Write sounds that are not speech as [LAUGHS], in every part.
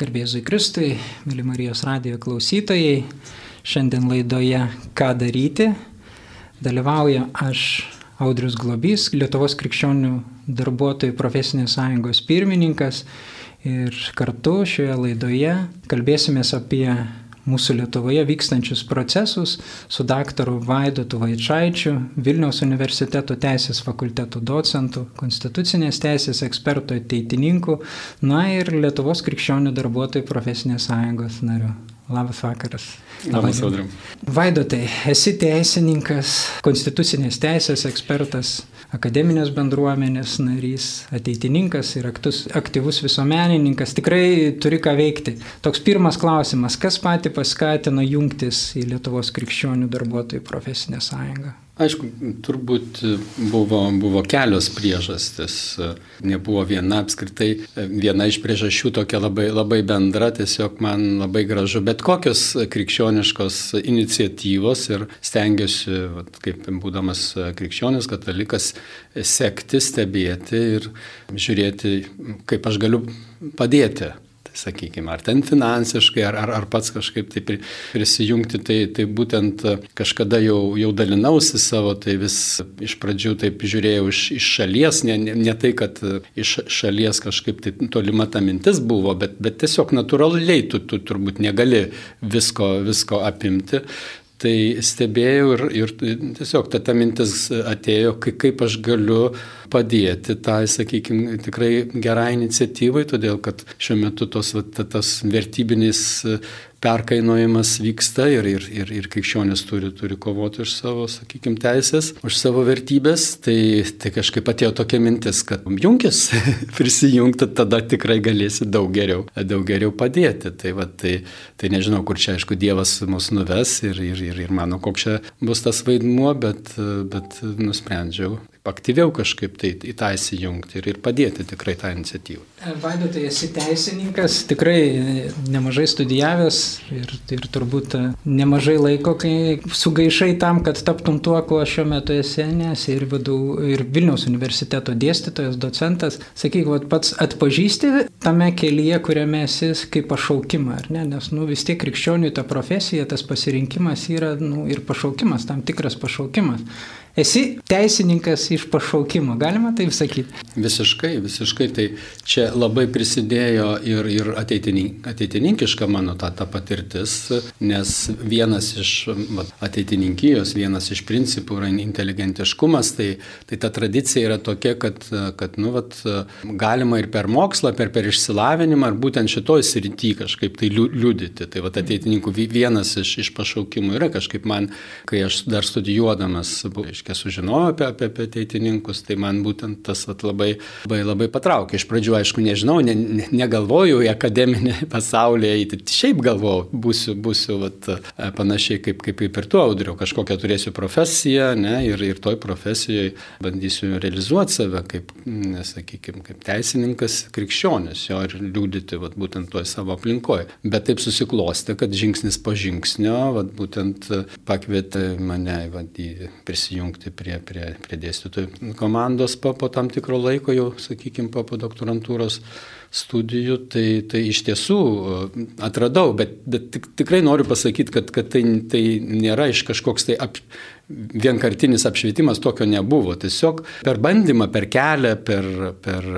Garbėzui Kristui, mėly Marijos radijo klausytojai, šiandien laidoje Ką daryti? Dalyvauja aš, Audrius Globys, Lietuvos krikščionių darbuotojų profesinės sąjungos pirmininkas ir kartu šioje laidoje kalbėsimės apie mūsų Lietuvoje vykstančius procesus su daktaru Vaidotu Vaičaičiu, Vilniaus universiteto teisės fakulteto docentu, konstitucinės teisės eksperto teitininku, na ir Lietuvos krikščionių darbuotojų profesinės sąjungos nariu. Labas vakaras. Labas, Audrim. Vaidotai, esi teisininkas, konstitucinės teisės ekspertas, akademinės bendruomenės narys, ateitininkas ir aktus, aktyvus visuomenininkas. Tikrai turi ką veikti. Toks pirmas klausimas, kas pati paskatino jungtis į Lietuvos krikščionių darbuotojų profesinę sąjungą? Aišku, turbūt buvo, buvo kelios priežastis, nebuvo viena apskritai, viena iš priežasčių tokia labai, labai bendra, tiesiog man labai gražu, bet kokios krikščioniškos iniciatyvos ir stengiuosi, kaip būdamas krikščionis, katalikas, sekti, stebėti ir žiūrėti, kaip aš galiu padėti sakykime, ar ten finansiškai, ar, ar, ar pats kažkaip tai prisijungti, tai, tai būtent kažkada jau, jau dalinausi savo, tai vis iš pradžių taip žiūrėjau iš, iš šalies, ne, ne, ne tai, kad iš šalies kažkaip tai tolima ta mintis buvo, bet, bet tiesiog natūraliai tu, tu turbūt negali visko, visko apimti. Tai stebėjau ir, ir tiesiog ta, ta mintis atėjo, kaip aš galiu padėti tai, sakykime, tikrai gerai iniciatyvai, todėl kad šiuo metu tos, va, tas vertybinis perkainojimas vyksta ir, ir, ir, ir krikščionis turi, turi kovoti už savo, sakykime, teisės, už savo vertybės, tai, tai kažkaip atėjo tokia mintis, kad jungis [LAUGHS] prisijungti, tada tikrai galėsi daug geriau, daug geriau padėti. Tai, va, tai, tai nežinau, kur čia, aišku, Dievas mus nuves ir, ir, ir, ir mano, koks čia bus tas vaidmuo, bet, bet nusprendžiau aktyviau kažkaip tai į tą įsijungti ir, ir padėti tikrai tą iniciatyvą. Vaidotai, esi teisininkas, tikrai nemažai studijavęs ir, ir turbūt nemažai laiko, kai sugaišai tam, kad taptum tuo, kuo šiuo metu esi, nes ir, vadau, ir Vilniaus universiteto dėstytojas, docentas. Sakyk, vat, pats atpažįsti tame kelyje, kuriame esi kaip pašaukimą, ar ne? Nes nu, vis tiek krikščionių ta profesija, tas pasirinkimas yra nu, ir pašaukimas, tam tikras pašaukimas. Esi teisininkas iš pašaukimo, galima taip sakyti? Visiškai, visiškai. Tai čia labai prisidėjo ir, ir ateitinin, ateitininkiška mano ta, ta patirtis, nes vienas iš va, ateitininkijos, vienas iš principų yra inteligentiškumas, tai, tai ta tradicija yra tokia, kad, kad nu, vat, galima ir per mokslą, per, per išsilavinimą, ar būtent šitoj srity kažkaip tai liudyti. Tai va, ateitininkų vienas iš, iš pašaukimų yra kažkaip man, kai aš dar studijuodamas buvau reiškia, sužinojau apie, apie, apie ateitininkus, tai man būtent tas at, labai, labai, labai patraukė. Iš pradžių, aišku, nežinau, ne, ne, negalvojau į akademinį [LAUGHS] pasaulį eiti, šiaip galvojau, būsiu, būsiu vat, panašiai kaip, kaip ir tu, audriu, kažkokią turėsiu profesiją ne, ir, ir toj profesijoje bandysiu realizuoti save kaip, nesakykime, kaip teisininkas, krikščionis, jo ir liūdyti vat, būtent toj savo aplinkoje. Bet taip susiklosti, kad žingsnis po žingsnio, vat, būtent pakvietė mane vat, prisijungti prisijungti prie, prie, prie dėstytojų komandos po, po tam tikro laiko, jau, sakykime, po, po doktorantūros studijų, tai, tai iš tiesų e, atradau, bet, bet tik, tikrai noriu pasakyti, kad, kad tai, tai nėra iš kažkoks tai ap, vienkartinis apšvietimas tokio nebuvo. Tiesiog per bandymą, per kelią, per, per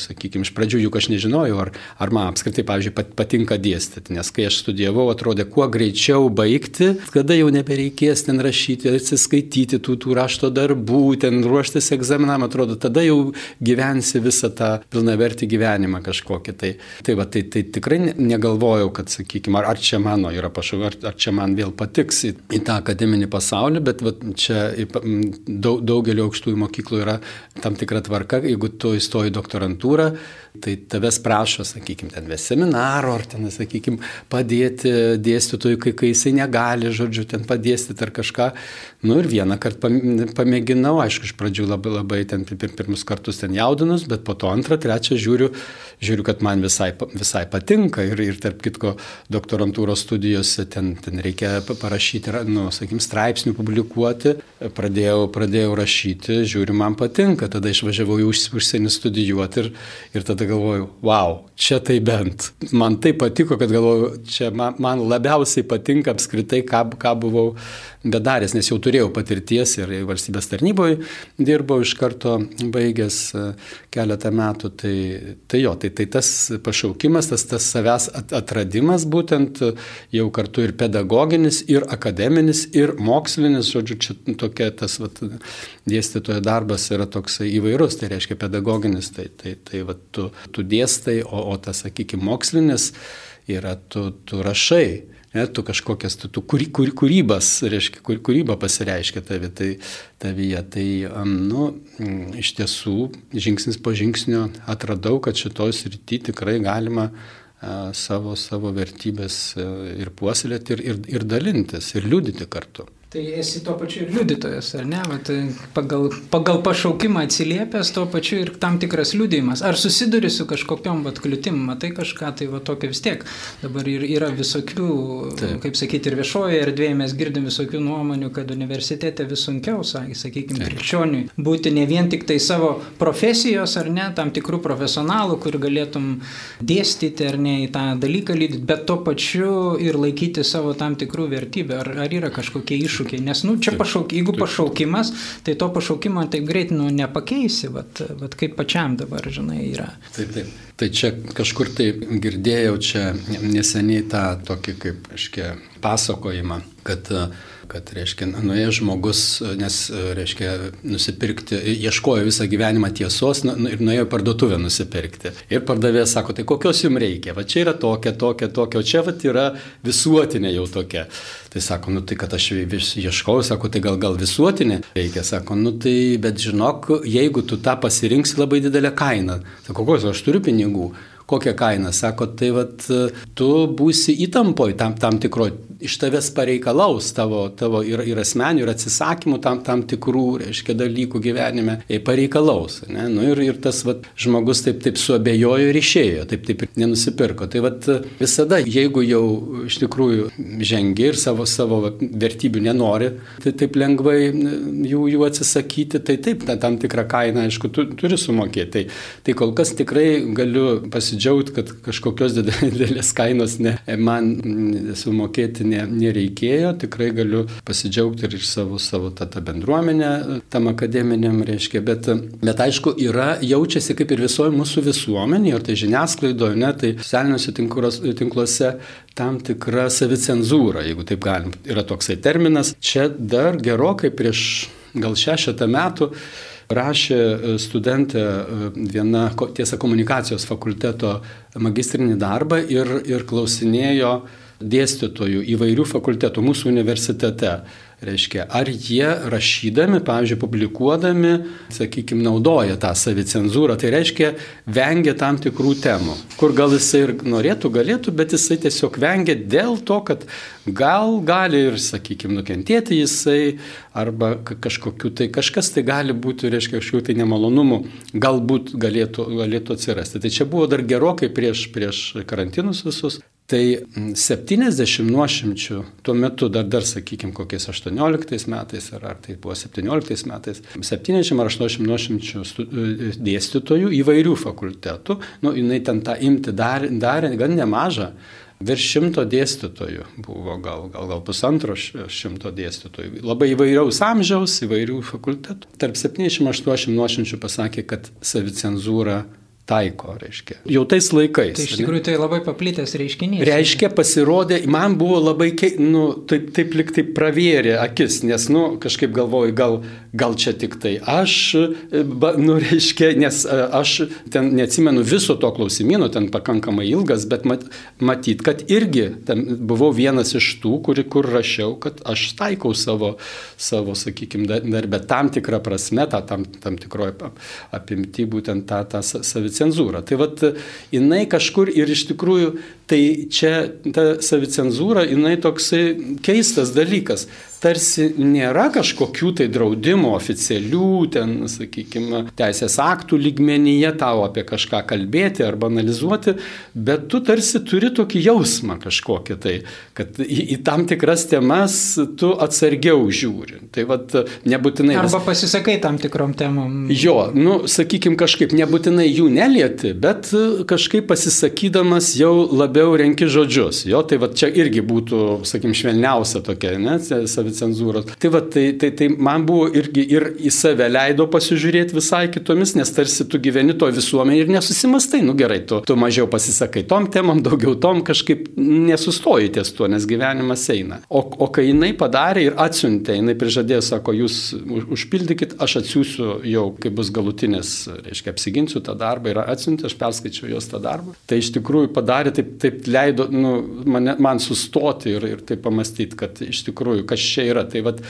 sakykime, iš pradžių juk aš nežinojau, ar, ar man apskritai, pavyzdžiui, pat, patinka dėstyti, nes kai aš studijavau, atrodė, kuo greičiau baigti, kada jau nebereikės ten rašyti, atsiskaityti tų, tų rašto darbų, ten ruoštis egzaminam, atrodo, tada jau gyvensi visą tą pilnavertį gyvenimą kažkokį. Tai, tai, va, tai, tai tikrai negalvojau, kad, sakykime, ar, ar čia mano yra pašau, ar, ar čia man vėl patiks į, į tą akademinį pasaulį, bet va, čia daug, daugelio aukštųjų mokyklų yra tam tikra tvarka, jeigu tu įstoji doktorantūrą, tai tavęs prašo, sakykime, ten ves seminaro, ar ten, sakykime, padėti dėstytojui, kai, kai jisai negali, žodžiu, ten padėstyti ar kažką. Nu ir vieną kartą pamėginau, aišku, iš pradžių labai labai ten pir, pirmus kartus ten jaudinus, bet po to antrą, trečią žiūriu, žiūriu, kad man visai, visai patinka. Ir, ir tarp kitko doktorantūros studijose ten, ten reikia parašyti, nu, sakykim, straipsnių publikuoti, pradėjau, pradėjau rašyti, žiūriu, man patinka, tada išvažiavau į užsienį studijuoti ir, ir tada galvoju, wow, čia tai bent. Man tai patiko, kad galvoju, čia man, man labiausiai patinka apskritai, ką, ką buvau bedaręs, nes jau turėjau patirties ir valstybės tarnyboje dirbau iš karto baigęs e, keletą metų. Tai, tai jo, tai, tai tas pašaukimas, tas, tas savęs atradimas būtent jau kartu ir pedagoginis, ir akademinis, ir mokslinis, žodžiu, čia tokia tas vat, dėstytojo darbas yra toks įvairus, tai reiškia pedagoginis, tai, tai, tai vat, tu, tu dėstai, o, o tas, sakykime, mokslinis yra tu, tu rašai ne, tu kažkokias, tu, tu kūry, kūry, kūrybas, reiškia, kūry, kūryba pasireiškia tavi, tai, tavyje. Tai, nu, iš tiesų, žingsnis po žingsnio atradau, kad šitoj srity tikrai galima savo, savo vertybės ir puoselėti, ir, ir, ir dalintis, ir liūdyti kartu. Tai esi tuo pačiu ir liudytojas, ar ne? Vat, pagal, pagal pašaukimą atsiliepęs, tuo pačiu ir tam tikras liudijimas. Ar susiduri su kažkokiam vat, kliūtim, matai kažką, tai va tokio vis tiek. Dabar ir yra visokių, Taip. kaip sakyti, ir viešoje erdvėje mes girdim visokių nuomonių, kad universitete vis sunkiau, sakykime, krikščioniui būti ne vien tik tai savo profesijos, ar ne, tam tikrų profesionalų, kur galėtum dėstyti ar ne į tą dalyką lydyti, bet tuo pačiu ir laikyti savo tam tikrų vertybių. Ar, ar yra kažkokie iššūkiai? Iššūkiai, nes, nu, čia pašauk, jeigu pašaukimas, tai to pašaukimo taip greit, nu, nepakeisi, bet, bet kaip pačiam dabar, žinai, yra. Taip, taip. Tai čia kažkur tai girdėjau čia neseniai tą tokį, kaip, aiškiai, pasakojimą, kad uh, kad, reiškia, nuėjo žmogus, nes, reiškia, nusipirkti, ieškojo visą gyvenimą tiesos nu, nu, ir nuėjo parduotuvę nusipirkti. Ir pardavėjas sako, tai kokios jums reikia, va čia yra tokia, tokia, tokia, o čia va yra visuotinė jau tokia. Tai sako, nu tai kad aš vis ieškau, sako, tai gal, gal visuotinė reikia, sako, nu tai bet žinok, jeigu tu tą pasirinksi labai didelę kainą, sako, kokios aš turiu pinigų, kokią kainą, sako, tai vad tu būsi įtampoj tam, tam tikro iš tavęs pareikalaus tavo, tavo ir, ir asmenių, ir atsisakymų tam, tam tikrų, reiškia, dalykų gyvenime, pareikalaus. Ne? Nu, ir, ir tas vat, žmogus taip, taip suabejojo ir išėjo, taip, taip ir nenusipirko. Tai vat, visada, jeigu jau iš tikrųjų žengi ir savo, savo vat, vertybių nenori, tai taip lengvai jų, jų atsisakyti, tai taip, ta, tam tikrą kainą, aišku, tu, turi sumokėti. Tai, tai kol kas tikrai galiu pasidžiaugti, kad kažkokios [LAUGHS] didelės kainos ne, man sumokėti ne, nereikėjo, tikrai galiu pasidžiaugti ir iš savo, savo tą, tą bendruomenę, tam akademiniam reiškia, bet, bet aišku, yra, jaučiasi kaip ir visoje mūsų visuomenėje, ar tai žiniasklaidoje, ne, tai socialiniuose tinkluose tam tikra savicenzūra, jeigu taip galim, yra toksai terminas. Čia dar gerokai prieš gal šešetą metų rašė studentė viena, tiesa, komunikacijos fakulteto magistrinį darbą ir, ir klausinėjo dėstytojų įvairių fakultetų mūsų universitete. Reiškia, ar jie rašydami, pavyzdžiui, publikuodami, sakykime, naudoja tą savicenzūrą, tai reiškia, vengia tam tikrų temų, kur gal jisai ir norėtų, galėtų, bet jisai tiesiog vengia dėl to, kad gal gali ir, sakykime, nukentėti jisai, arba kažkokiu tai, kažkas tai gali būti, reiškia, kažkokiu tai nemalonumų, galbūt galėtų, galėtų atsirasti. Tai čia buvo dar gerokai prieš, prieš karantinus visus. Tai 70 nuošimčių tuo metu, dar, dar sakykime, kokiais 18 metais, ar, ar tai buvo 17 metais, 70 ar 80 nuošimčių e, dėstytojų įvairių fakultetų, nu, jinai ten tą imti darė, darė gan nemažą. Virš šimto dėstytojų buvo, gal, gal, gal pusantro šimto dėstytojų. Labai įvairiaus amžiaus, įvairių fakultetų. Tarp 70-80 nuošimčių pasakė, kad savicenzūra taiko, reiškia. Jau tais laikais. Tai iš tikrųjų tai labai paplitęs reiškinys. Reiškia, pasirodė, man buvo labai, nu, taip, taip liktai pravėrė akis, nes, nu, kažkaip galvoju, gal, gal čia tik tai aš, ba, nu, reiškia, nes aš ten neatsimenu viso to klausimino, ten pakankamai ilgas, bet mat, matyt, kad irgi buvau vienas iš tų, kur, kur rašiau, kad aš taikau savo, savo sakykime, darbę tam tikrą prasme, tą tam, tam tikroje apimti būtent tą, tą savicę savicenzūrą. Tai vad jinai kažkur ir iš tikrųjų, tai čia ta savicenzūra, jinai toksai keistas dalykas. tarsi nėra kažkokių tai draudimų oficialių, ten, sakykime, teisės aktų lygmenyje tau apie kažką kalbėti arba analizuoti, bet tu tarsi turi tokį jausmą kažkokį tai, kad į, į tam tikras temas tu atsargiau žiūri. Tai vad nebūtinai. Arba pasisakai tam tikrom temom. Jo, nu, sakykime, kažkaip nebūtinai jų nelieti, bet kažkaip pasisakydamas jau labiau renki žodžius. Jo, tai vad čia irgi būtų, sakykime, švelniausia tokia, ne, savicenzūros. Tai vad, tai, tai, tai man buvo irgi ir į save leido pasižiūrėti visai kitomis, nes tarsi tu gyveni to visuomenė ir nesusimastai, nu gerai, tu, tu mažiau pasisakai tom temam, daugiau tom kažkaip nesustoji ties tuo, nes gyvenimas eina. O, o kai jinai padarė ir atsiuntė, jinai prižadėjo, sako, jūs užpildykit, aš atsiųsiu jau, kai bus galutinis, reiškia, apsiginsiu tą darbą ir atsiuntė, aš perskaičiau jos tą darbą. Tai iš tikrųjų padarė, taip, taip leido nu, mane, man sustoti ir, ir taip pamastyti, kad iš tikrųjų, kas čia yra. Tai, vat,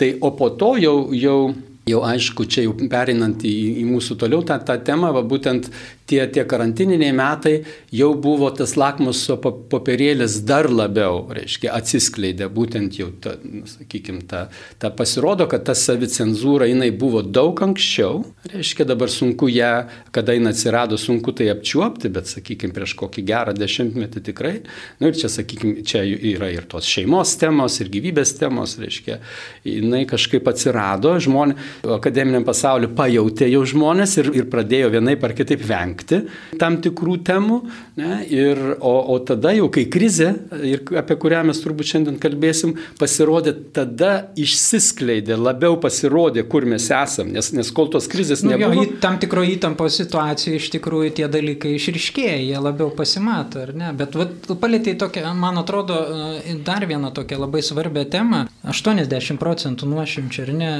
tai o po to jau, jau Jau aišku, čia jau perinant į, į mūsų toliau tą, tą temą, va, būtent tie, tie karantininiai metai jau buvo tas lakmuso popierėlis dar labiau, reiškia, atsiskleidė, būtent jau, ta, nu, sakykime, ta, ta pasirodo, kad ta savicenzūra jinai buvo daug anksčiau, reiškia, dabar sunku ją, kada jinai atsirado, sunku tai apčiuopti, bet, sakykime, prieš kokį gerą dešimtmetį tikrai, nu, ir čia, sakykime, čia yra ir tos šeimos temos, ir gyvybės temos, reiškia, jinai kažkaip atsirado, žmonės, akademiniam pasauliu pajutė jau žmonės ir, ir pradėjo vienaip ar kitaip vengti vengti tam tikrų temų. Ne, ir, o, o tada jau, kai krizė, ir apie kurią mes turbūt šiandien kalbėsim, pasirodė, tada išsiskleidė, labiau pasirodė, kur mes esam, nes, nes kol tos krizės nu, nebuvo. Jo, tam tikro įtampos situacijoje iš tikrųjų tie dalykai išriškėja, jie labiau pasimato, ar ne? Bet vat, palėtėjai tokią, man atrodo, dar vieną tokią labai svarbią temą. 80 procentų nuošimčių, ar ne,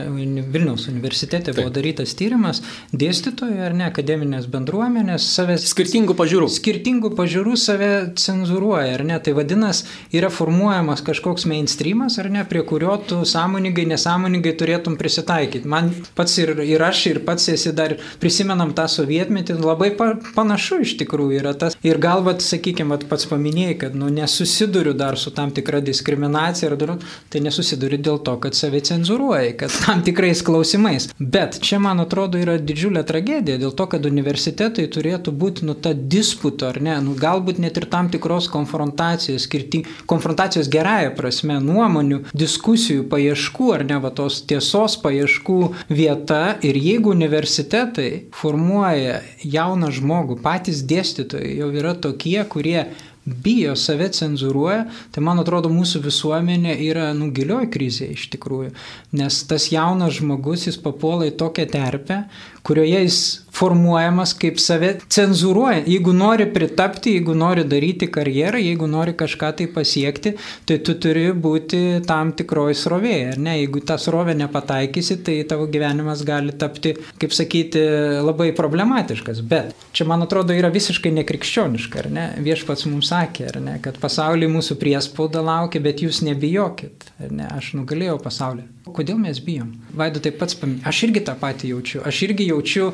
Vilniaus universitete Taip. buvo darytas tyrimas dėstytojų, ar ne, akademinės bendruomenės žmonės save... Skirtingų pažiūrų. Skirtingų pažiūrų save cenzuruoja, ar ne? Tai vadinasi, yra formuojamas kažkoks mainstreamas, ar ne, prie kurio tu sąmoningai, nesąmoningai turėtum prisitaikyti. Man pats ir, ir aš, ir pats esi dar prisimenam tą sovietmetį, labai pa, panašu iš tikrųjų yra tas. Ir galbūt, sakykime, pats paminėjai, kad nu, nesusiduriu dar su tam tikra diskriminacija, ar, tai nesusiduriu dėl to, kad save cenzuruoja, kad tam tikrais klausimais. Bet čia, man atrodo, yra didžiulė tragedija dėl to, kad universitetai turėtų būti nu ta disputo, ar ne, nu, galbūt net ir tam tikros konfrontacijos, skirting, konfrontacijos gerąją prasme, nuomonių, diskusijų, paieškų, ar ne, va tos tiesos paieškų vieta. Ir jeigu universitetai formuoja jauną žmogų, patys dėstytojai jau yra tokie, kurie bijo, save cenzuruoja, tai man atrodo mūsų visuomenė yra nugilioj krizė iš tikrųjų. Nes tas jaunas žmogus, jis papuola į tokią terpę, kurioje jis formuojamas kaip save cenzuruoja. Jeigu nori pritapti, jeigu nori daryti karjerą, jeigu nori kažką tai pasiekti, tai tu turi būti tam tikroji srovėje. Ne? Jeigu tą srovę nepataikysi, tai tavo gyvenimas gali tapti, kaip sakyti, labai problematiškas. Bet čia, man atrodo, yra visiškai nekrikščioniška, ar ne? Viešpats mums sakė, ar ne, kad pasaulyje mūsų priespauda laukia, bet jūs nebijokit, ar ne? Aš nugalėjau pasaulį. Kodėl mes bijom? Vaidu taip pats paminėjo. Aš irgi tą patį jaučiu. Aš irgi jaučiu,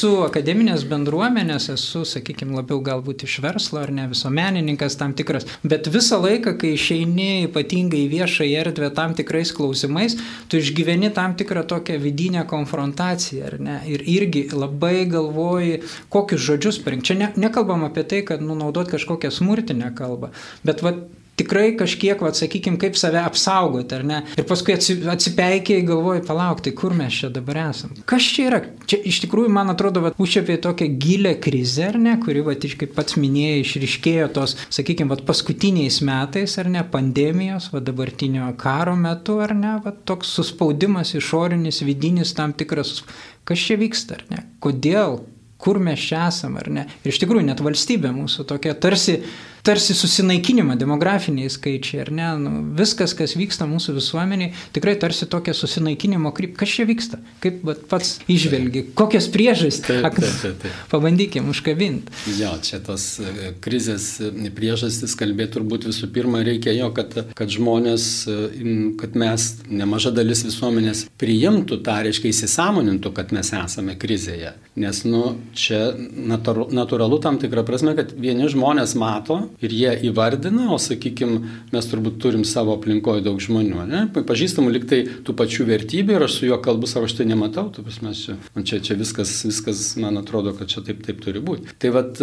nesu akademinės bendruomenės, esu, sakykime, labiau galbūt iš verslo ar ne visuomenininkas tam tikras. Bet visą laiką, kai išeini ypatingai į viešą erdvę tam tikrais klausimais, tu išgyveni tam tikrą tokią vidinę konfrontaciją, ar ne? Ir irgi labai galvoji, kokius žodžius parinkti. Čia ne, nekalbam apie tai, kad nu, naudot kažkokią smurtinę kalbą, bet va, tikrai kažkiek, vad sakykim, kaip save apsaugoti, ar ne? Ir paskui atsipeikiai galvoji, palauk, tai kur mes čia dabar esam? Kas čia yra? Čia iš tikrųjų, man atrodo, vad užčiapė tokią gilę krizę, ar ne, kuri, vad, kaip pats minėjai, išriškėjo tos, sakykim, vad paskutiniais metais, ar ne, pandemijos, vad dabartinio karo metu, ar ne, vad toks suspaudimas išorinis, vidinis tam tikras, kas čia vyksta, ar ne? Kodėl? Kur mes čia esame, ar ne? Ir iš tikrųjų net valstybė mūsų tokia tarsi tarsi susinaikinimą, demografiniai skaičiai, ar ne, nu, viskas, kas vyksta mūsų visuomeniai, tikrai tarsi tokia susinaikinimo kryp. Kas čia vyksta? Kaip bet, pats išvelgi? Kokios priežastys? Taip, taip, taip, taip. Pabandykim užkabinti. Jo, čia tos e, krizės e, priežastys kalbėti turbūt visų pirma reikia jo, kad, kad žmonės, e, kad mes, nemaža dalis visuomenės priimtų tą, reiškia įsisamonintų, kad mes esame krizėje. Nes, nu, čia natūralu tam tikrą prasme, kad vieni žmonės mato, ir jie įvardina, o sakykime, mes turbūt turim savo aplinkoje daug žmonių, ne? pažįstamų liktai tų pačių vertybių ir aš su juo kalbu, savo aš tai nematau, tu pas mes čia, man čia, čia viskas, viskas, man atrodo, kad čia taip, taip turi būti. Tai vad,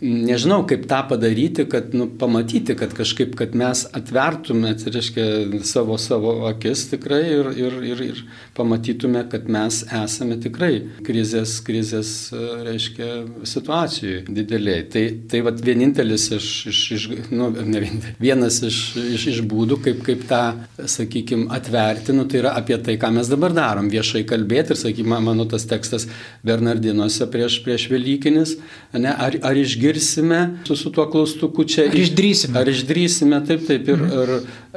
nežinau, kaip tą padaryti, kad nu, pamatyti, kad kažkaip, kad mes atvertume, tai reiškia, savo, savo akis tikrai ir, ir, ir, ir pamatytume, kad mes esame tikrai krizės, krizės reiškia, situacijai dideliai. Tai, tai vat, vienintelis iš, iš, iš nu, ne vienintelis, vienas iš, iš, iš būdų, kaip, kaip tą, sakykime, atverti, nu, tai yra apie tai, ką mes dabar darom, viešai kalbėti ir, sakykime, mano tas tekstas Bernardinuose prieš, prieš Velykinis, ne, ar, ar išgirsti išgirsime su, su tuo klaustuku čia. Ar išdrysime. Ar išdrysime, taip, taip. Ir, ir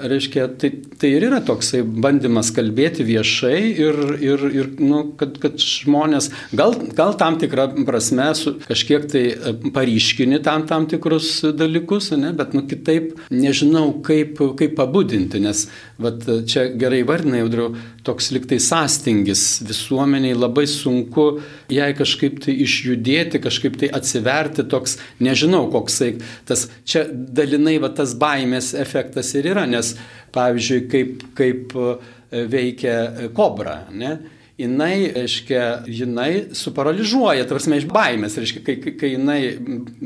reiškia, tai, tai ir yra toksai bandymas kalbėti viešai ir, ir, ir nu, kad, kad žmonės gal, gal tam tikrą prasme su, kažkiek tai e, paryškini tam, tam tikrus dalykus, ne, bet nu, kitaip nežinau, kaip, kaip pabudinti, nes vat, čia gerai vardinai, audriu, toks liktai sąstingis visuomeniai labai sunku jai kažkaip tai išjudėti, kažkaip tai atsiverti toks nežinau, koksai tas, čia dalinai va tas baimės efektas ir yra, nes pavyzdžiui, kaip, kaip e, veikia kobra, ne? Jinai, reiškia, jinai suparaližuoja, tarsi iš baimės, reiškia, kai, kai, kai jinai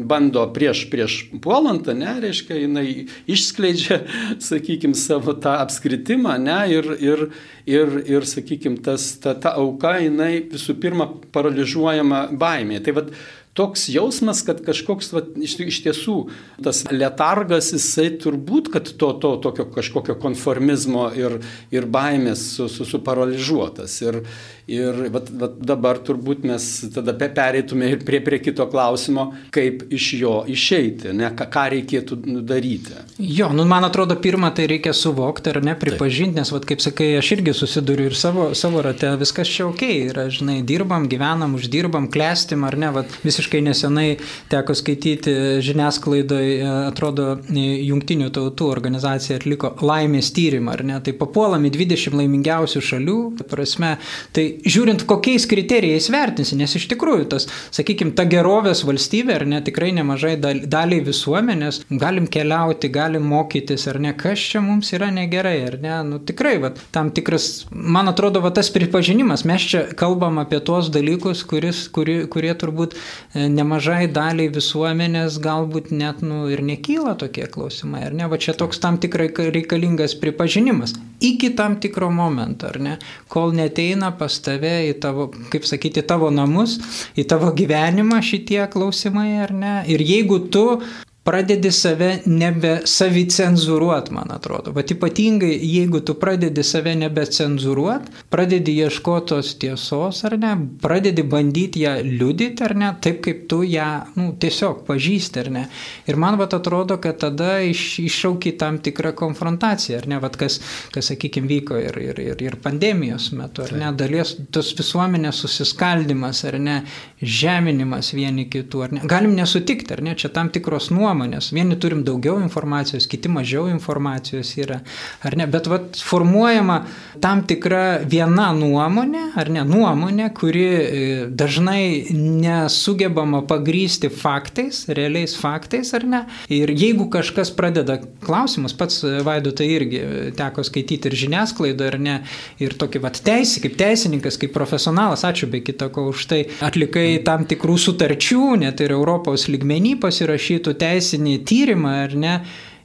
bando prieš, prieš puolant, ne, reiškia, jinai išskleidžia, [LAUGHS] sakykime, savo tą apskritimą, ne, ir, ir, ir, ir sakykime, ta, ta auka, jinai visų pirma paralyžuojama baimė. Tai vad, toks jausmas, kad kažkoks va, iš, iš tiesų tas letargas, jisai turbūt, kad to, to tokio kažkokio konformizmo ir, ir baimės su, su, suparaližuotas. Ir, Ir vat, vat dabar turbūt mes tada pereitume ir prie, prie kito klausimo, kaip iš jo išeiti, ne, ką, ką reikėtų daryti. Jo, nu man atrodo, pirmą tai reikia suvokti ar ne, pripažinti, nes, vat, kaip sakai, aš irgi susiduriu ir savo, savo rate, viskas čia ok, yra, žinai, dirbam, gyvenam, uždirbam, klestim ar ne, vat, visiškai nesenai teko skaityti žiniasklaidoje, atrodo, jungtinių tautų organizacija atliko laimės tyrimą, ar ne, tai papuolami 20 laimingiausių šalių, prasme, tai žiūrint, kokiais kriterijais vertinsi, nes iš tikrųjų tas, sakykime, ta gerovės valstybė, ar ne, tikrai nemažai daliai visuomenės, galim keliauti, galim mokytis, ar ne, kas čia mums yra negerai, ar ne, nu tikrai, va, tam tikras, man atrodo, va, tas pripažinimas, mes čia kalbam apie tuos dalykus, kuris, kuri, kurie turbūt e, nemažai daliai visuomenės galbūt net, nu, ir nekyla tokie klausimai, ar ne, va čia toks tam tikrai reikalingas pripažinimas. Iki tam tikro momento, ar ne, kol neteina pas tave į tavo, kaip sakyti, tavo namus, į tavo gyvenimą šitie klausimai, ar ne? Ir jeigu tu pradedi save nebe savicenzuruot, man atrodo. Bet ypatingai, jeigu tu pradedi save nebecenzuruot, pradedi ieškotos tiesos ar ne, pradedi bandyti ją liudyti ar ne, taip kaip tu ją nu, tiesiog pažįsti ar ne. Ir man vat atrodo, kad tada iš, iššauki tam tikrą konfrontaciją, ar ne, vat kas, kas sakykime, vyko ir, ir, ir, ir pandemijos metu, ar ne, dalies tos visuomenės susiskaldimas, ar ne, žeminimas vieni kitų, ar ne. Galim nesutikti, ar ne, čia tam tikros nuomonės. Vieni turim daugiau informacijos, kiti mažiau informacijos yra, ar ne, bet vat, formuojama tam tikra viena nuomonė, ar ne, nuomonė, kuri e, dažnai nesugebama pagrysti faktais, realiais faktais, ar ne. Ir jeigu kažkas pradeda klausimus, pats Vaidu tai irgi teko skaityti ir žiniasklaidą, ar ne, ir tokį vat teisį, kaip teisininkas, kaip profesionalas, ačiū be kita ko už tai, atlikai tam tikrų sutarčių, net ir Europos lygmenį pasirašytų teisinį tyrimą, ar ne,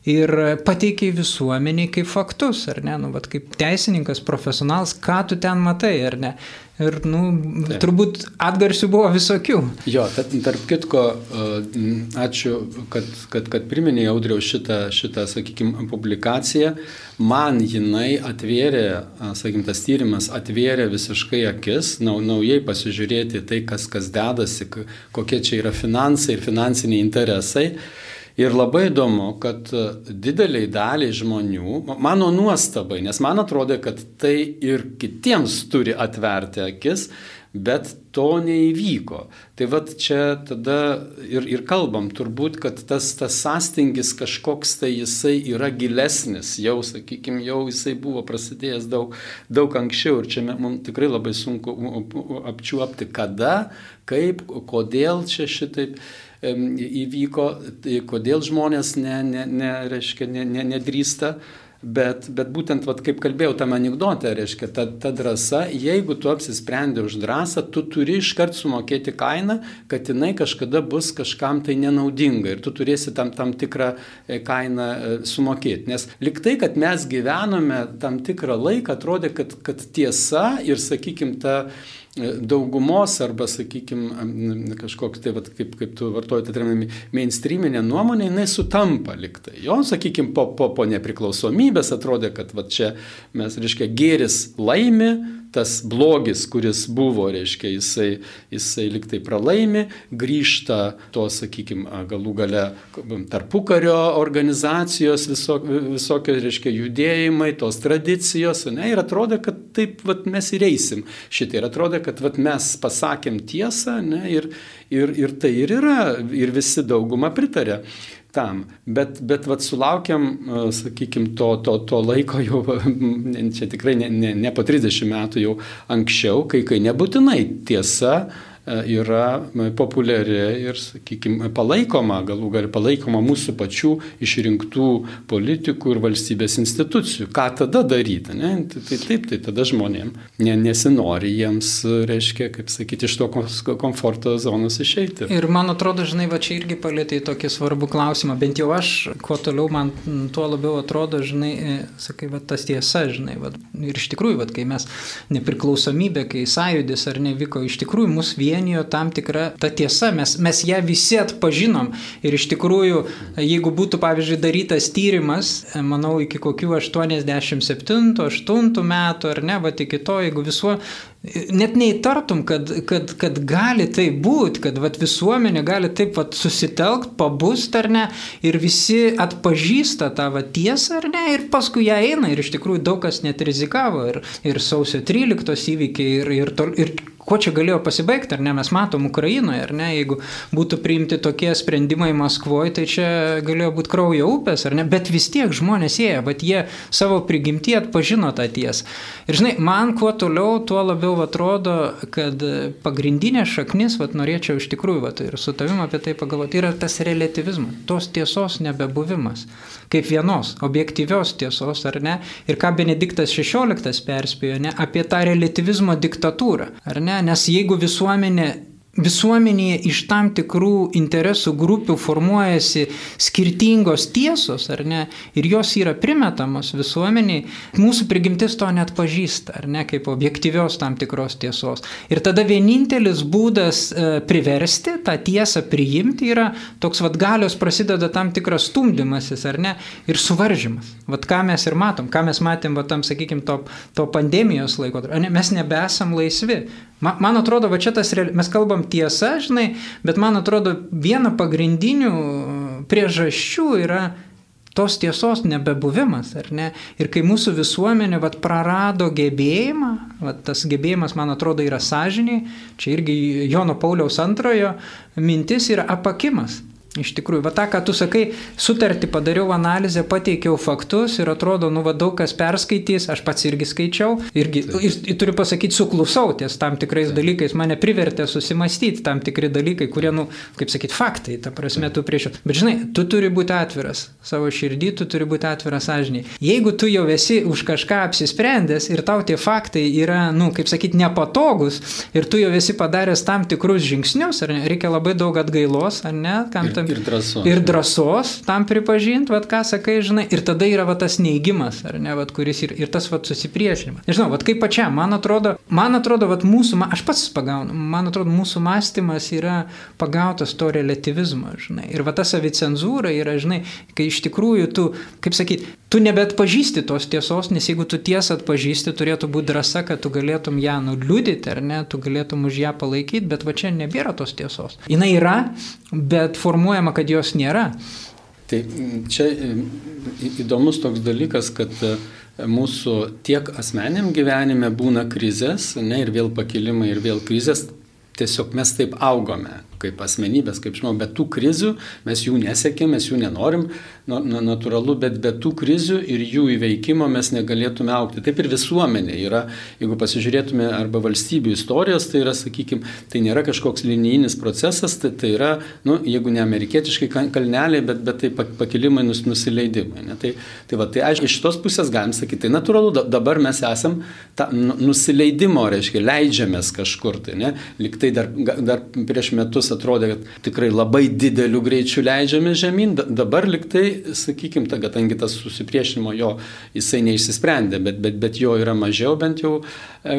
ir pateikiai visuomeniai kaip faktus, ar ne, nu, vat, kaip teisininkas, profesionalas, ką tu ten matai, ar ne. Ir, nu, Taip. turbūt atgarsių buvo visokių. Jo, tad, tarp kitko, ačiū, kad, kad, kad priminėjai audriau šitą, šitą, sakykime, publikaciją. Man jinai atvėrė, sakykime, tas tyrimas atvėrė visiškai akis, nau, naujai pasižiūrėti tai, kas, kas dedasi, kokie čia yra finansai ir finansiniai interesai. Ir labai įdomu, kad e, dideliai daliai žmonių, mano nuostabai, nes man atrodo, kad tai ir kitiems turi atverti akis, bet to neįvyko. Tai vad čia tada ir, ir kalbam turbūt, kad tas, tas sąstingis kažkoks tai jisai yra gilesnis, jau, sakykime, jau jisai buvo prasidėjęs daug, daug anksčiau ir čia mums tikrai labai sunku apčiuopti, kada, kaip, kodėl čia šitaip. Įvyko, tai kodėl žmonės ne, ne, ne, reiškia, ne, ne, nedrįsta Bet, bet būtent, vat, kaip kalbėjau, tam anegdote, reiškia, ta, ta drąsa, jeigu tu apsisprendė už drąsą, tu turi iškart sumokėti kainą, kad jinai kažkada bus kažkam tai nenaudinga ir tu turėsi tam, tam tikrą e, kainą e, sumokėti. Nes liktai, kad mes gyvenome tam tikrą laiką, atrodė, kad, kad tiesa ir, sakykime, ta daugumos arba, sakykime, kažkoks, tai, vat, kaip, kaip tu vartoji, tai yra mainstreaminė nuomonė, jinai sutampa liktai. Jo, sakykime, po, po, po nepriklausomybės atrodė, kad va, čia mes, reiškia, gėris laimi, tas blogis, kuris buvo, reiškia, jisai, jisai liktai pralaimi, grįžta to, sakykime, galų gale tarpukario organizacijos, visok, visokie, reiškia, judėjimai, tos tradicijos, ne, ir atrodo, kad taip vat, mes ir eisim šitai. Ir atrodo, kad vat, mes pasakėm tiesą, ne, ir, ir, ir tai ir yra, ir visi dauguma pritarė tam. Bet, bet vat, sulaukiam, sakykime, to, to, to laiko jau, [LAUGHS] čia tikrai ne, ne, ne po 30 metų, jau anksčiau, kai, kai nebūtinai tiesa E, yra populiari ir, sakykime, palaikoma, galų gal palaikoma mūsų pačių išrinktų politikų ir valstybės institucijų. Ką tada daryti? Ne? Tai, tai taip, tai tada žmonėm ne, nesinori jiems, reiškia, kaip sakyti, iš to komforto zonos išeiti. Ir man atrodo, žinai, va čia irgi palėtė tokį svarbų klausimą, bent jau aš, kuo toliau man tuo labiau atrodo, žinai, e, sakai, va tas tiesa, žinai, va, ir iš tikrųjų, va, kai mes nepriklausomybė, kai sąjūdis ar nevyko, iš tikrųjų mus vieni suvienijo tam tikra ta tiesa, mes, mes ją visi atpažinom. Ir iš tikrųjų, jeigu būtų, pavyzdžiui, darytas tyrimas, manau, iki kokių 87-8 metų ar ne, va iki to, jeigu visuo, net neįtartum, kad, kad, kad gali tai būti, kad vat, visuomenė gali taip vat, susitelkt, pabust ar ne, ir visi atpažįsta tą vat, tiesą ar ne, ir paskui ją eina, ir iš tikrųjų daug kas net rizikavo, ir, ir sausio 13 įvykiai, ir, ir, tol, ir kuo čia galėjo pasibaigti, ar ne, mes matom Ukrainoje, ar ne, jeigu būtų priimti tokie sprendimai Maskvoje, tai čia galėjo būti kraujo upės, ar ne, bet vis tiek žmonės ėjo, bet jie savo prigimtį atpažino tą tiesą. Ir žinai, man kuo toliau, tuo labiau atrodo, kad pagrindinė šaknis, vat, norėčiau iš tikrųjų, vat, ir su tavim apie tai pagalvoti, yra tas relativizmas, tos tiesos nebebuvimas, kaip vienos, objektyvios tiesos, ar ne, ir ką Benediktas XVI perspėjo, ne, apie tą relativizmo diktatūrą, ar ne, nes jeigu visuomenė visuomenėje iš tam tikrų interesų grupių formuojasi skirtingos tiesos, ar ne, ir jos yra primetamos visuomeniai, mūsų prigimtis to net pažįsta, ar ne, kaip objektyvios tam tikros tiesos. Ir tada vienintelis būdas e, priversti tą tiesą priimti yra toks vad galios prasideda tam tikras stumdymasis, ar ne, ir suvaržymas. Vat ką mes ir matom, ką mes matėm, va tam, sakykime, to, to pandemijos laiko, ne, mes nebesam laisvi. Man atrodo, va čia tas, mes kalbam tiesa, žinai, bet man atrodo, viena pagrindinių priežasčių yra tos tiesos nebebuvimas, ar ne? Ir kai mūsų visuomenė vat, prarado gebėjimą, vat, tas gebėjimas, man atrodo, yra sąžiniai, čia irgi Jono Pauliaus antrojo mintis yra apakimas. Iš tikrųjų, va tą, ką tu sakai, sutartį padariau analizę, pateikiau faktus ir atrodo, nu va daug kas perskaitys, aš pats irgi skaičiau, irgi, ir, ir turiu pasakyti, suklusau ties tam tikrais Taip. dalykais, mane privertė susimastyti tam tikri dalykai, kurie, nu, kaip sakyti, faktai, ta prasme, tu prieš. Bet žinai, tu turi būti atviras savo širdį, tu turi būti atviras sąžiniai. Jeigu tu jau esi už kažką apsisprendęs ir tau tie faktai yra, nu, kaip sakyti, nepatogus ir tu jau esi padaręs tam tikrus žingsnius, ar ne, reikia labai daug atgailos, ar ne, kam tam Ir drąsos. Ir drąsos tam pripažinti, vad ką sakai, žinai, ir tada yra va, tas neigimas, ar ne, vad kuris ir, ir tas va, susipriešinimas. Nežinau, vad kaip pačiam, man atrodo, man atrodo, vad mūsų, aš pats pagaunu, man atrodo, mūsų mąstymas yra pagautas to relativizmo, žinai. Ir va ta savicenzūra yra, žinai, kai iš tikrųjų tu, kaip sakyti, tu nebetpažįsti tos tiesos, nes jeigu tu tiesą atpažįsti, turėtų būti drąsa, kad tu galėtum ją nuliūdyti, ar ne, tu galėtum už ją palaikyti, bet va čia nebėra tos tiesos. Jis yra, bet formuoja deklaruojama, kad jos nėra. Tai čia įdomus toks dalykas, kad e, mūsų tiek asmeniam gyvenime būna krizės, ne, ir vėl pakilimai, ir vėl krizės, tiesiog mes taip augome. Kaip asmenybės, kaip žmogus, bet tų krizių mes jų nesiekėm, mes jų nenorim, na, na, natūralu, bet be tų krizių ir jų įveikimo mes negalėtume aukti. Taip ir visuomenė yra, jeigu pasižiūrėtume arba valstybių istorijos, tai yra, sakykime, tai nėra kažkoks linijinis procesas, tai, tai yra, nu, jeigu ne amerikietiškai kalneliai, bet, bet tai pakilimai, nus, nusileidimai. Ne? Tai, tai, va, tai aišku, iš šitos pusės galim sakyti, tai natūralu, dabar mes esam ta, nu, nusileidimo, reiškia, leidžiamės kažkur tai, ne? Liktai dar, dar prieš metus atrodė, kad tikrai labai dideliu greičiu leidžiamės žemyn, dabar liktai, sakykime, ta, kadangi tas susipriešinimo jo, jisai neišsisprendė, bet, bet, bet jo yra mažiau, bent jau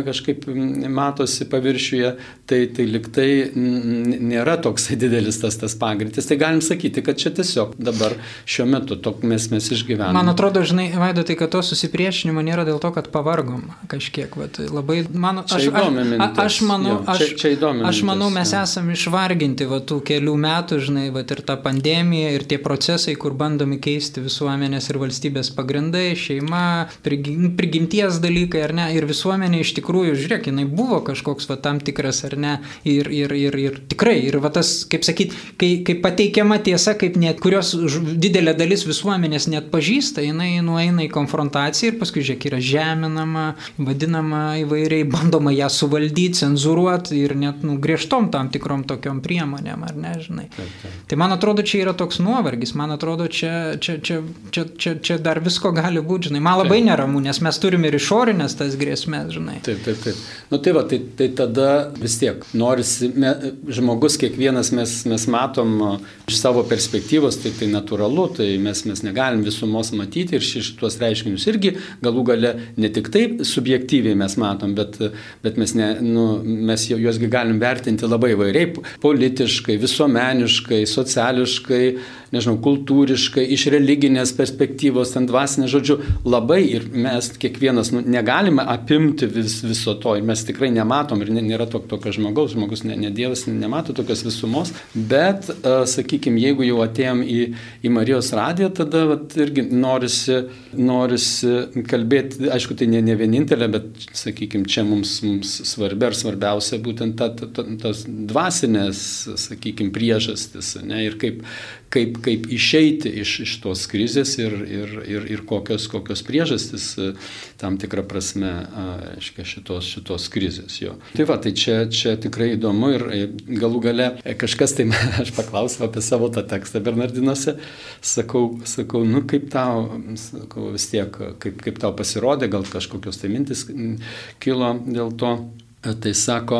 kažkaip matosi paviršiuje, tai, tai liktai nėra toks [LAUGHS] didelis tas, tas pagreitis. Tai galim sakyti, kad čia tiesiog dabar šiuo metu tok mes, mes išgyvename. Man atrodo, žinai, Vaido, tai kad to susipriešinimo nėra dėl to, kad pavargom kažkiek. Vat, labai, mano, aš, aš, aš, aš manau, jo, čia, čia aš, aš manau, mes jo. esame išvarginti va, tų kelių metų, žinai, va, ir ta pandemija, ir tie procesai, kur bandomi keisti visuomenės ir valstybės pagrindai, šeima, prigimties dalykai, ar ne, ir visuomenė iš tikrųjų, žiūrėk, jinai buvo kažkoks va, tam tikras, ar ne, ir, ir, ir, ir tikrai, ir va tas, kaip sakyti, kai, kai pateikiama tiesa, kaip net kurios didelė dalis visuomenės net pažįsta, jinai nueina į konfrontaciją ir paskui, žiūrėk, yra žeminama, vadinama įvairiai, bandoma ją suvaldyti, cenzuruoti ir net nu, griežtom tam tikrom tokiom priemonėm, ar ne, žinai. Taip, taip. Tai man atrodo, čia yra toks nuovargis, man atrodo, čia, čia, čia, čia, čia, čia dar visko gali būti, žinai. Man labai neramu, nes mes turime ir išorinės tas grėsmės, žinai. Taip, taip, taip. Nu tai va, tai, tai tada vis tiek norisi, me, žmogus kiekvienas mes, mes matom iš savo perspektyvos, tai tai natūralu, tai mes, mes negalim visumos matyti ir šitos reiškinius irgi galų gale ne tik taip subjektyviai mes matom, bet, bet mes, ne, nu, mes juosgi galim vertinti labai vairiai - politiškai, visuomeniškai, sociališkai, nežinau, kultūriškai, iš religinės perspektyvos, ten dvasinės, žodžiu, labai ir mes kiekvienas nu, negalime apimti vis, viso to ir mes tikrai nematom ir nėra to, tokio žmogaus, žmogus ne, ne Dievas nemato tokios visumos, bet, uh, sakykime, jeigu jau atėjom į, į Marijos radiją, tada vat, irgi norisi, norisi kalbėti, aišku, tai ne, ne vienintelė, bet, sakykime, čia mums, mums svarbi ar svarbiausia būtent ta, ta, ta, tas dvasinės, sakykime, priežastis, ne, ir kaip, kaip, kaip išeiti iš, iš tos krizės ir, ir, ir, ir kokios, kokios priežastis e, tam tikrą prasme aiškia, šitos, šitos krizės. Jo. Tai va, tai čia, čia tikrai įdomu ir e, galų gale e, kažkas tai, [LAUGHS] aš paklausiau apie savo tą tekstą Bernardinuose, sakau, sakau nu kaip tau, sakau, vis tiek, kaip, kaip tau pasirodė, gal kažkokios tai mintis kilo dėl to. Tai sako,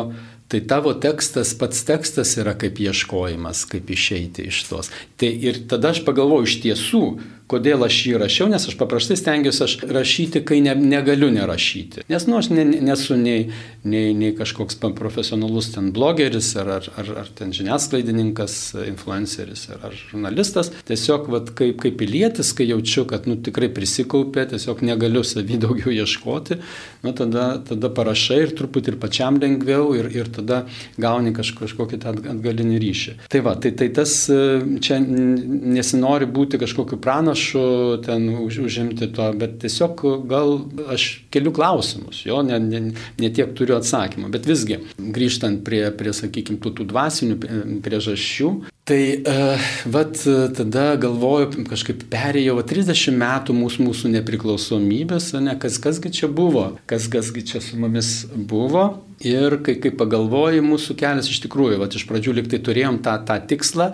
Tai tavo tekstas, pats tekstas yra kaip ieškojimas, kaip išeiti iš tos. Tai ir tada aš pagalvoju, iš tiesų, Kodėl aš jį rašiau, nes aš paprastai stengiuosi aš rašyti, kai ne, negaliu nerašyti. Nes, nu, aš ne, nesu nei, nei, nei kažkoks profesionalus ten blogeris, ar, ar, ar, ar ten žiniasklaidininkas, influenceris, ar, ar žurnalistas. Tiesiog, vat, kaip, kaip pilietis, kai jaučiu, kad nu, tikrai prisikaupė, tiesiog negaliu savy daugiau ieškoti, nu, tada, tada parašai ir truputį ir pačiam lengviau, ir, ir tada gauni kaž, kažkokį atgalinį ryšį. Tai va, tai, tai tas čia nesinori būti kažkokiu pranašu prašo ten už, užimti to, bet tiesiog gal aš keliu klausimus, jo, ne, ne, ne tiek turiu atsakymą, bet visgi grįžtant prie, prie sakykime, tų, tų dvasinių priežasčių, Tai uh, vat tada galvoju, kažkaip perėjau 30 metų mūsų, mūsų nepriklausomybės, ne, kas, kasgi čia buvo, kas, kasgi čia su mumis buvo. Ir kai, kai pagalvoju, mūsų kelias iš tikrųjų, vat iš pradžių liktai turėjom tą, tą tikslą,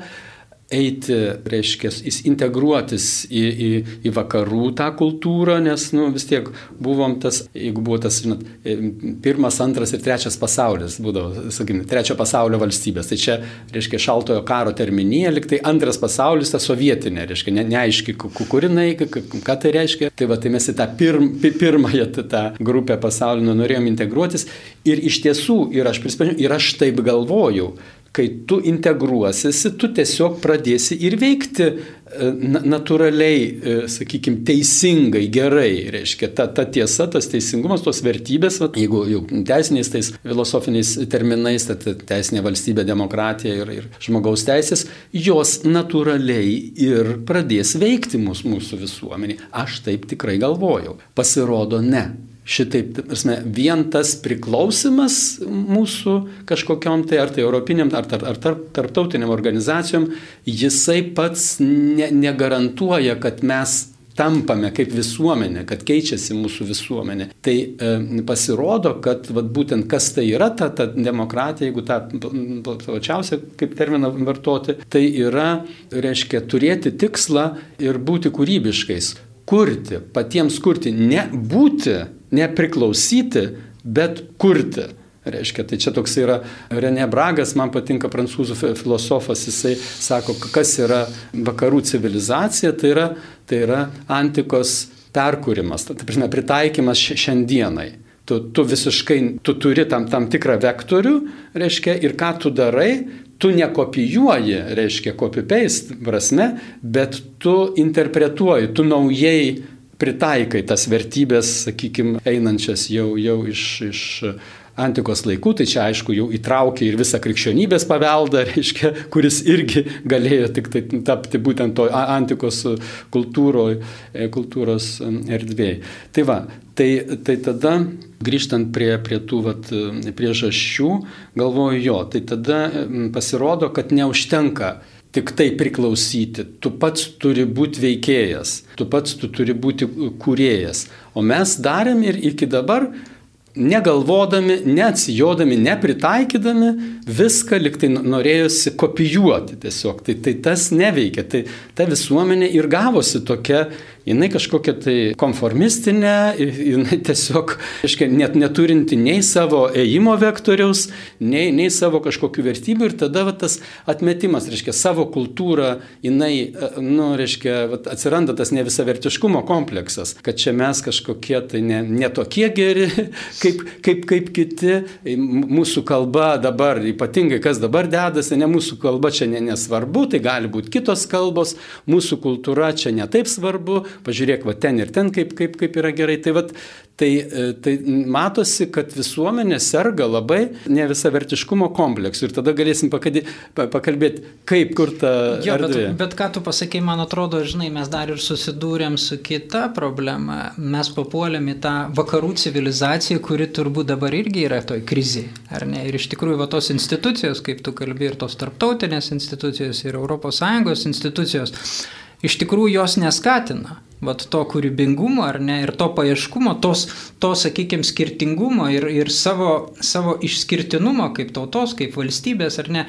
eiti, reiškia, integruotis į, į, į vakarų tą kultūrą, nes nu, vis tiek buvom tas, jeigu buvo tas, žinot, pirmas, antras ir trečias pasaulis, būdavo, sakykime, trečio pasaulio valstybės. Tai čia, reiškia, šaltojo karo terminija, liktai antras pasaulis, ta sovietinė, reiškia, ne, neaiški, kurinai, ką tai reiškia. Tai va, tai mes į tą pirm, pirmąją tą grupę pasaulio norėjom integruotis ir iš tiesų, ir aš prisipažinau, ir aš taip galvojau, kai tu integruosiesi, tu tiesiog pradėsi ir veikti e, natūraliai, e, sakykime, teisingai, gerai. Reiškia, ta, ta tiesa, tas teisingumas, tos vertybės, va, jeigu jau teisiniais, tais filosofiniais terminais, ta teisinė valstybė, demokratija ir, ir žmogaus teisės, jos natūraliai ir pradės veikti mūsų, mūsų visuomenį. Aš taip tikrai galvojau. Pasirodo, ne. Šitaip, prasme, vien tas priklausimas mūsų kažkokiam tai, ar tai europiniam, ar, ar, ar tarp, tarptautiniam organizacijom, jisai pats ne, negarantuoja, kad mes tampame kaip visuomenė, kad keičiasi mūsų visuomenė. Tai e, pasirodo, kad vat, būtent kas tai yra ta, ta demokratija, jeigu tą plačiausią kaip terminą vartoti, tai yra, reiškia, turėti tikslą ir būti kūrybiškais. Kurti, patiems kurti, ne būti nepriklausyti, bet kurti. Reiškia, tai čia toks yra René Bragas, man patinka prancūzų filosofas, jisai sako, kas yra vakarų civilizacija, tai yra, tai yra antikos perkūrimas, tai prasme, pritaikymas šiandienai. Tu, tu visiškai, tu turi tam, tam tikrą vektorių, reiškia, ir ką tu darai, tu nekopijuoji, reiškia, copy-paste prasme, bet tu interpretuoji, tu naujai pritaikai tas vertybės, sakykime, einančias jau, jau iš, iš antikos laikų, tai čia aišku jau įtraukė ir visą krikščionybės paveldą, [LAUGHS] reiškia, kuris irgi galėjo tik tai tapti būtent to antikos kultūro, e, kultūros erdvėjai. Tai va, tai, tai tada grįžtant prie, prie tų vat, priežasčių, galvoju jo, tai tada pasirodo, kad neužtenka tik tai priklausyti. Tu pats turi būti veikėjas, tu pats tu turi būti kūrėjas. O mes darėm ir iki dabar negalvodami, neatsijodami, nepritaikydami, viską liktai norėjusi kopijuoti tiesiog. Tai, tai tas neveikia. Tai ta visuomenė ir gavosi tokia jinai kažkokia tai konformistinė, jinai tiesiog, aiškiai, net neturinti nei savo ėjimo vektoriaus, nei, nei savo kažkokių vertybių ir tada va, tas atmetimas, reiškia, savo kultūrą, jinai, nu, reiškia, va, atsiranda tas nevisavertiškumo kompleksas, kad čia mes kažkokie tai ne, ne tokie geri, [LAUGHS] kaip, kaip, kaip kiti, mūsų kalba dabar, ypatingai kas dabar dedasi, ne mūsų kalba čia ne, nesvarbu, tai gali būti kitos kalbos, mūsų kultūra čia netaip svarbu, pažiūrėk, va ten ir ten kaip, kaip, kaip yra gerai. Tai, vat, tai, e, tai matosi, kad visuomenė serga labai ne visavertiškumo kompleksu ir tada galėsim pakalbėti, kaip kur ta... Jo, bet, bet ką tu pasakai, man atrodo, žinai, mes dar ir susidūrėm su kita problema. Mes papuolėm į tą vakarų civilizaciją, kuri turbūt dabar irgi yra toj krizėje, ar ne? Ir iš tikrųjų, va tos institucijos, kaip tu kalbi, ir tos tarptautinės institucijos, ir ES institucijos, iš tikrųjų jos neskatina vat to kūrybingumo ar ne ir to paieškumo, tos, to, sakykime, skirtingumo ir, ir savo, savo išskirtinumo kaip tautos, kaip valstybės ar ne,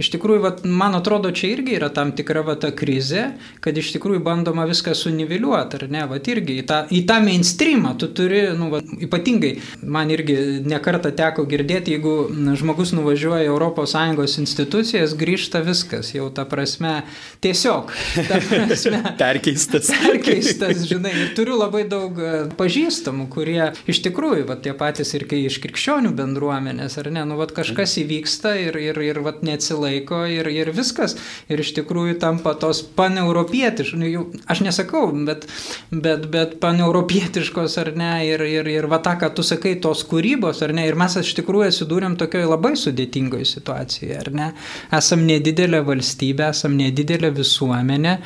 Iš tikrųjų, vat, man atrodo, čia irgi yra tam tikra va, ta krizė, kad iš tikrųjų bandoma viską suniveliuoti, ar ne, vat, irgi į tą, į tą mainstreamą tu turi, nu, vat, ypatingai, man irgi nekarta teko girdėti, jeigu žmogus nuvažiuoja ES institucijas, grįžta viskas, jau ta prasme, tiesiog, ta [LAUGHS] prasme, perkeistas. Perkeistas, žinai, ir turiu labai daug e, pažįstamų, kurie iš tikrųjų, va, tie patys ir kai iš krikščionių bendruomenės, ar ne, nu, va, kažkas įvyksta ir, ir, ir va, neatsilaiko laiko ir, ir viskas. Ir iš tikrųjų tampa tos paneuropietiškos, nu, aš nesakau, bet, bet, bet paneuropietiškos ar ne, ir, ir, ir va tą, ką tu sakai, tos kūrybos ar ne, ir mes iš tikrųjų atsidūrėm tokioje labai sudėtingoje situacijoje, ar ne. Esam nedidelė valstybė, esam nedidelė visuomenė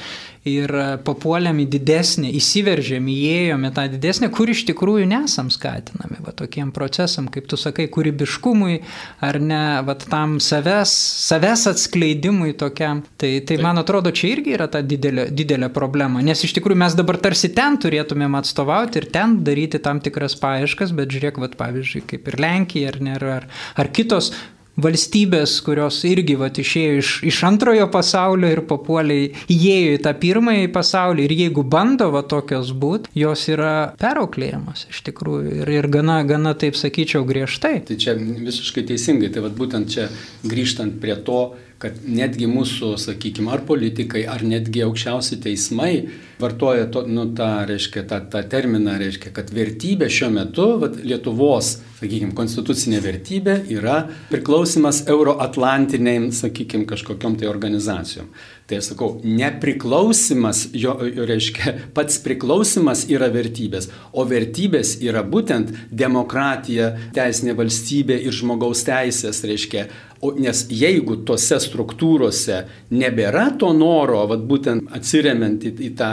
ir e, papuolėm į didesnį, įsiveržėm, įėjom į tą didesnį, kur iš tikrųjų nesam skatinami, va tokiem procesam, kaip tu sakai, kūrybiškumui ar ne, va tam savęs, savęs atskleidimui tokiam. Tai, tai man atrodo, čia irgi yra ta didelė, didelė problema, nes iš tikrųjų mes dabar tarsi ten turėtumėm atstovauti ir ten daryti tam tikras paieškas, bet žiūrėk, va pavyzdžiui, kaip ir Lenkija ar, ne, ar, ar kitos valstybės, kurios irgi vat, išėjo iš, iš antrojo pasaulio ir papuolė, įėjo į tą pirmąjį pasaulį. Ir jeigu bando va tokios būti, jos yra perauklėjamas iš tikrųjų. Ir, ir gana, gana, taip sakyčiau, griežtai. Tai čia visiškai teisingai, tai vat, būtent čia grįžtant prie to, kad netgi mūsų, sakykime, ar politikai, ar netgi aukščiausi teismai vartoja to, nu, tą, reiškia, tą, tą terminą, reiškia, kad vertybė šiuo metu, vat, Lietuvos, sakykime, konstitucinė vertybė yra priklausimas euroatlantiniam, sakykime, kažkokiam tai organizacijom. Tai aš sakau, nepriklausimas, jo, reiškia, pats priklausimas yra vertybės, o vertybės yra būtent demokratija, teisinė valstybė ir žmogaus teisės, reiškia, O nes jeigu tose struktūrose nebėra to noro, vat, būtent atsiriamant į, į tą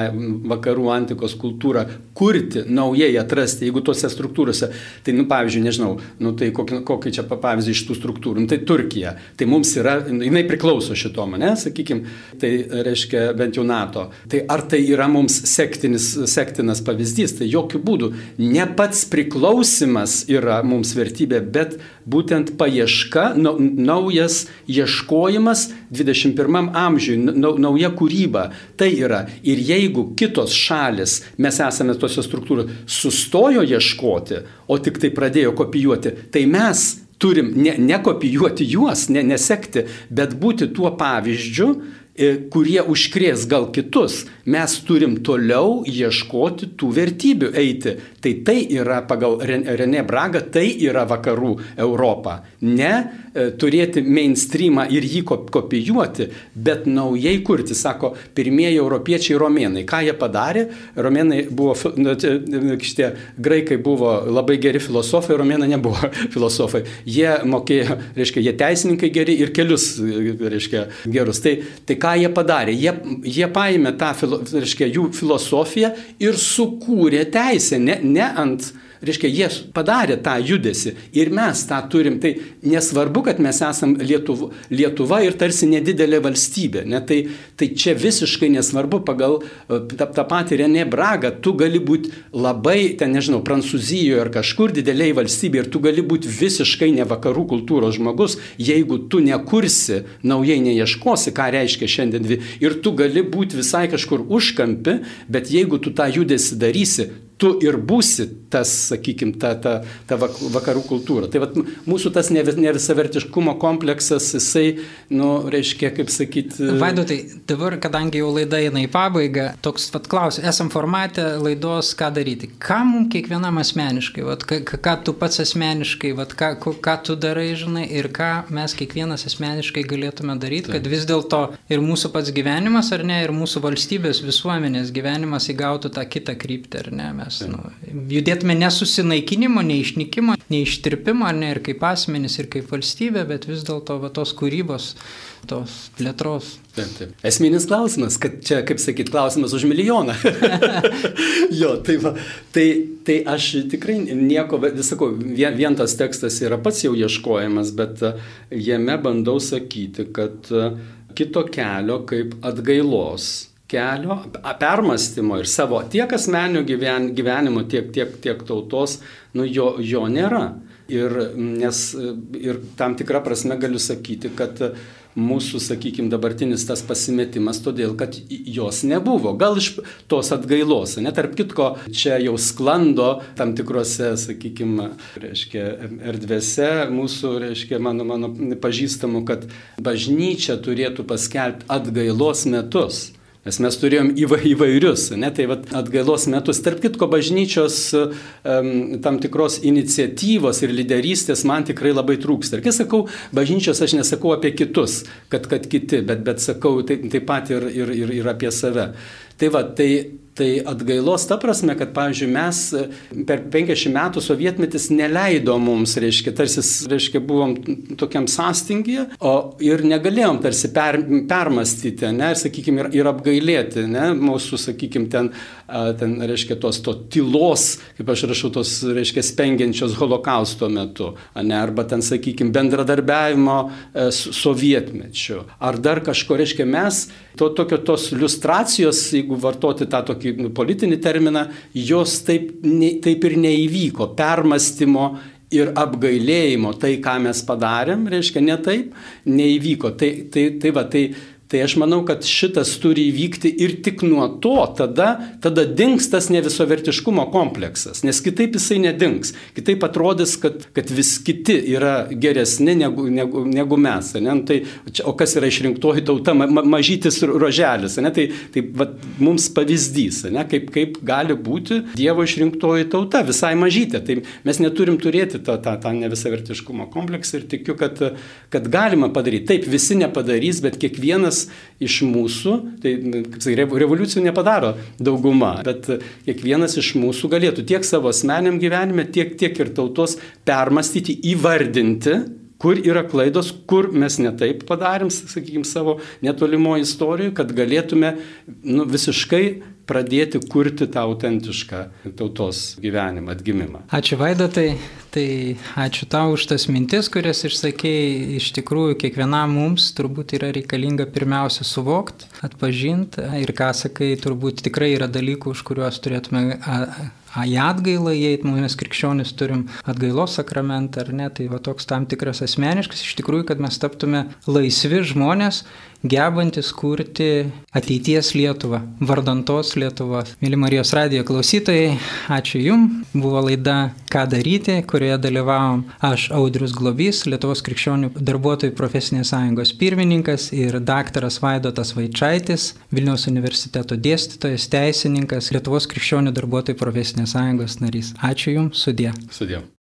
vakarų antikos kultūrą, kurti, naujai atrasti, jeigu tose struktūrose, tai, nu, pavyzdžiui, nežinau, nu, tai kokį, kokį čia pavyzdį iš tų struktūrų, nu, tai Turkija, tai mums yra, jinai priklauso šito mane, sakykime, tai reiškia bent jau NATO. Tai ar tai yra mums sektinis, sektinas pavyzdys, tai jokių būdų. Ne pats priklausimas yra mums vertybė, bet būtent paieška, naujas ieškojimas 21 amžiui, nauja kūryba. Tai yra. Ir jeigu kitos šalis, mes esame tose struktūrose, sustojo ieškoti, o tik tai pradėjo kopijuoti, tai mes turim ne, ne kopijuoti juos, ne, nesekti, bet būti tuo pavyzdžiu, kurie užkrės gal kitus, mes turim toliau ieškoti tų vertybių eiti. Tai tai yra pagal René Braga, tai yra vakarų Europa. Ne e, turėti mainstreamą ir jį kopijuoti, bet naujai kurti. Sako, pirmieji europiečiai romėnai. Ką jie padarė? Romėnai buvo, nu, šitie graikai buvo labai geri filosofai, romėnai nebuvo [LAUGHS] filosofai. Jie mokėjo, reiškia, jie teisininkai geri ir kelius, reiškia, gerus. Tai, tai ką jie padarė? Jie, jie paėmė tą, reiškia, jų filosofiją ir sukūrė teisę. Ne, ne ant reiškia, jie padarė tą judesi ir mes tą turim. Tai nesvarbu, kad mes esame Lietuva, Lietuva ir tarsi nedidelė valstybė. Ne? Tai, tai čia visiškai nesvarbu pagal e, tą, tą patį Renė Bragą. Tu gali būti labai, ten nežinau, Prancūzijoje ar kažkur dideliai valstybė ir tu gali būti visiškai ne vakarų kultūros žmogus, jeigu tu nekursi, naujai neieškosi, ką reiškia šiandien dvi. Ir tu gali būti visai kažkur užkampi, bet jeigu tu tą judesi darysi, tu ir būsi tas, sakykime, ta, ta, ta vakarų kultūra. Tai vat, mūsų tas nevisavertiškumo kompleksas, jisai, nu, reiškia, kaip sakyti. Vaidotai, dabar, kadangi jau laida eina į pabaigą, toks vat klausimas, esam formate laidos, ką daryti. Ką mums kiekvienam asmeniškai, vat, ką, ką tu pats asmeniškai, vat, ką, ką tu darai, žinai, ir ką mes kiekvienas asmeniškai galėtume daryti, Taip. kad vis dėlto ir mūsų pats gyvenimas, ar ne, ir mūsų valstybės, visuomenės gyvenimas įgautų tą kitą kryptį, ar ne. Mes mes nu, judėtume nesusinaikinimo, neišnykimo, neištirpimo, ne ir kaip asmenys, ir kaip valstybė, bet vis dėlto tos kūrybos, tos plėtros. Taip, taip. Esminis klausimas, kad čia, kaip sakyt, klausimas už milijoną. [LAUGHS] jo, tai, va, tai, tai aš tikrai nieko, sakau, vien, vien tas tekstas yra pats jau ieškojimas, bet e, jame bandau sakyti, kad e, kito kelio kaip atgailos kelio, permastymo ir savo tiek asmenio gyven, gyvenimo, tiek, tiek, tiek tautos, nu, jo, jo nėra. Ir, nes, ir tam tikrą prasme galiu sakyti, kad mūsų, sakykime, dabartinis tas pasimetimas, todėl kad jos nebuvo. Gal iš tos atgailos, net tarp kitko, čia jau sklando tam tikrose, sakykime, reiškia, erdvėse mūsų, reiškia, mano, mano pažįstamų, kad bažnyčia turėtų paskelbti atgailos metus. Nes mes turėjom įvairius, ne, tai vat, atgailos metus, tarp kitko bažnyčios um, tam tikros iniciatyvos ir lyderystės man tikrai labai trūksta. Ir kai sakau bažnyčios, aš nesakau apie kitus, kad, kad kiti, bet, bet sakau taip, taip pat ir, ir, ir, ir apie save. Tai va, tai Tai atgailos ta prasme, kad, pavyzdžiui, mes e, per 50 metų sovietmetis neleido mums, reiškia, tarsi, reiškia, buvom tokiam sąstingyje, o ir negalėjom tarsi per, permastyti, ne, ir, sakykime, ir, ir apgailėti, ne, mūsų, sakykime, ten, ten, reiškia, tos to tylos, kaip aš rašau, tos, reiškia, spengiančios holokausto metu, ne, arba ten, sakykime, bendradarbiavimo e, sovietmečiu, ar dar kažko, reiškia, mes to tokio tos iliustracijos, jeigu vartoti tą tokį nu, politinį terminą, jos taip, ne, taip ir neįvyko. Permastymo ir apgailėjimo, tai ką mes padarėm, reiškia, ne taip, neįvyko. Tai, tai, tai va, tai Tai aš manau, kad šitas turi įvykti ir tik nuo to tada, tada dings tas nevisovertiškumo kompleksas, nes kitaip jisai nedings. Kitaip atrodys, kad, kad vis kiti yra geresni negu, negu, negu mes. Ne? Nu, tai, o kas yra išrinktoji tauta, ma, ma, mažytis roželis. Ne? Tai, tai va, mums pavyzdys, ne? kaip, kaip gali būti Dievo išrinktoji tauta, visai mažytė. Tai mes neturim turėti tą, tą, tą nevisavertiškumo kompleksą ir tikiu, kad, kad galima padaryti. Taip, visi nepadarys, bet kiekvienas kiekvienas iš mūsų, tai kaip sakai, revoliucijų nepadaro dauguma, bet kiekvienas iš mūsų galėtų tiek savo asmeniam gyvenime, tiek, tiek ir tautos permastyti, įvardinti, kur yra klaidos, kur mes netaip padarėm, sakykime, savo netolimo istorijoje, kad galėtume nu, visiškai pradėti kurti tą autentišką tautos gyvenimą, atgimimą. Ačiū Vaidotai, tai ačiū tau už tas mintis, kurias išsakėjai. Iš tikrųjų, kiekvienam mums turbūt yra reikalinga pirmiausia suvokti, atpažinti ir ką sakai, turbūt tikrai yra dalykų, už kuriuos turėtume į atgailą įeiti, mes krikščionis turim atgailos sakramentą ar ne, tai va toks tam tikras asmeniškas, iš tikrųjų, kad mes taptume laisvi žmonės, gebantis kurti ateities Lietuvą, vardantos Lietuvos. Mėly Marijos radijo klausytojai, ačiū Jums. Buvo laida Ką daryti, kurioje dalyvavom aš Audrius Globys, Lietuvos krikščionių darbuotojų profesinės sąjungos pirmininkas ir daktaras Vaidotas Vaičaitis, Vilniaus universiteto dėstytojas, teisininkas, Lietuvos krikščionių darbuotojų profesinės sąjungos narys. Ačiū Jums, sudė. Sudė.